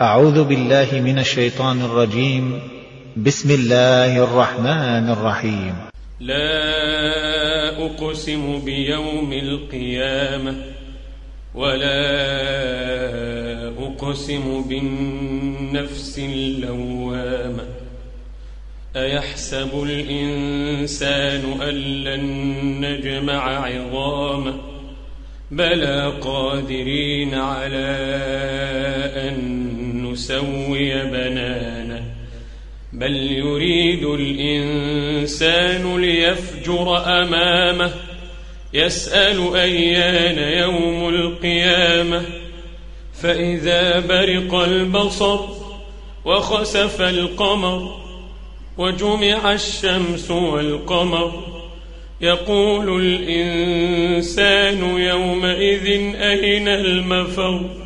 أعوذ بالله من الشيطان الرجيم. بسم الله الرحمن الرحيم. لا أقسم بيوم القيامة ولا أقسم بالنفس اللوامة. أيحسب الإنسان أن لن نجمع عظامه؟ بلى قادرين على أن نسوي بنانه بل يريد الإنسان ليفجر أمامه يسأل أيان يوم القيامة فإذا برق البصر وخسف القمر وجمع الشمس والقمر يقول الإنسان يومئذ أين المفر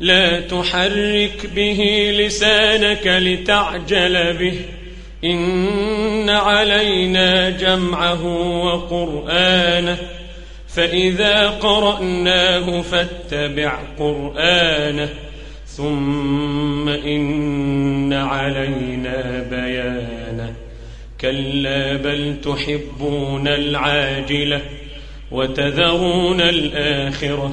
لا تحرك به لسانك لتعجل به. إن علينا جمعه وقرآنه. فإذا قرأناه فاتبع قرآنه. ثم إن علينا بيانه. كلا بل تحبون العاجلة وتذرون الآخرة.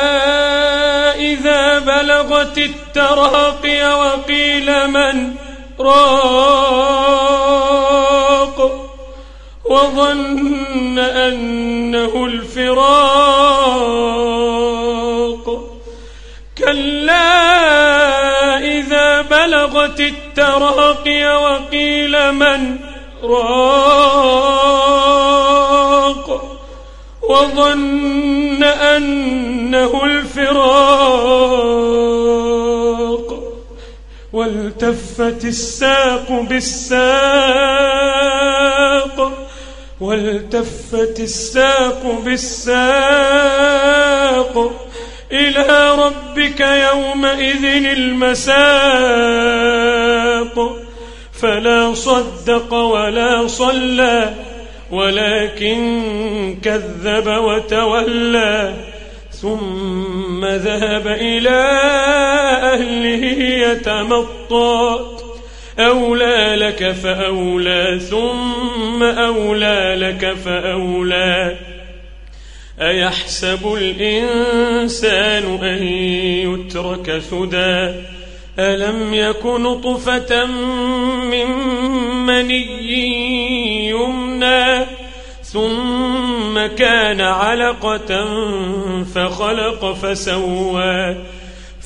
بلغت التراقي وقيل من راق وظن أنه الفراق كلا إذا بلغت التراقي وقيل من راق وظن أنه والتفت الساق بالساق والتفت الساق بالساق إلى ربك يومئذ المساق. فلا صدق ولا صلى ولكن كذب وتولى ثم ذهب إلى يتمطى أولى لك فأولى ثم أولى لك فأولى. أيحسب الإنسان أن يترك سدى؟ ألم يك نطفة من مني يمنى؟ ثم كان علقة فخلق فسوى.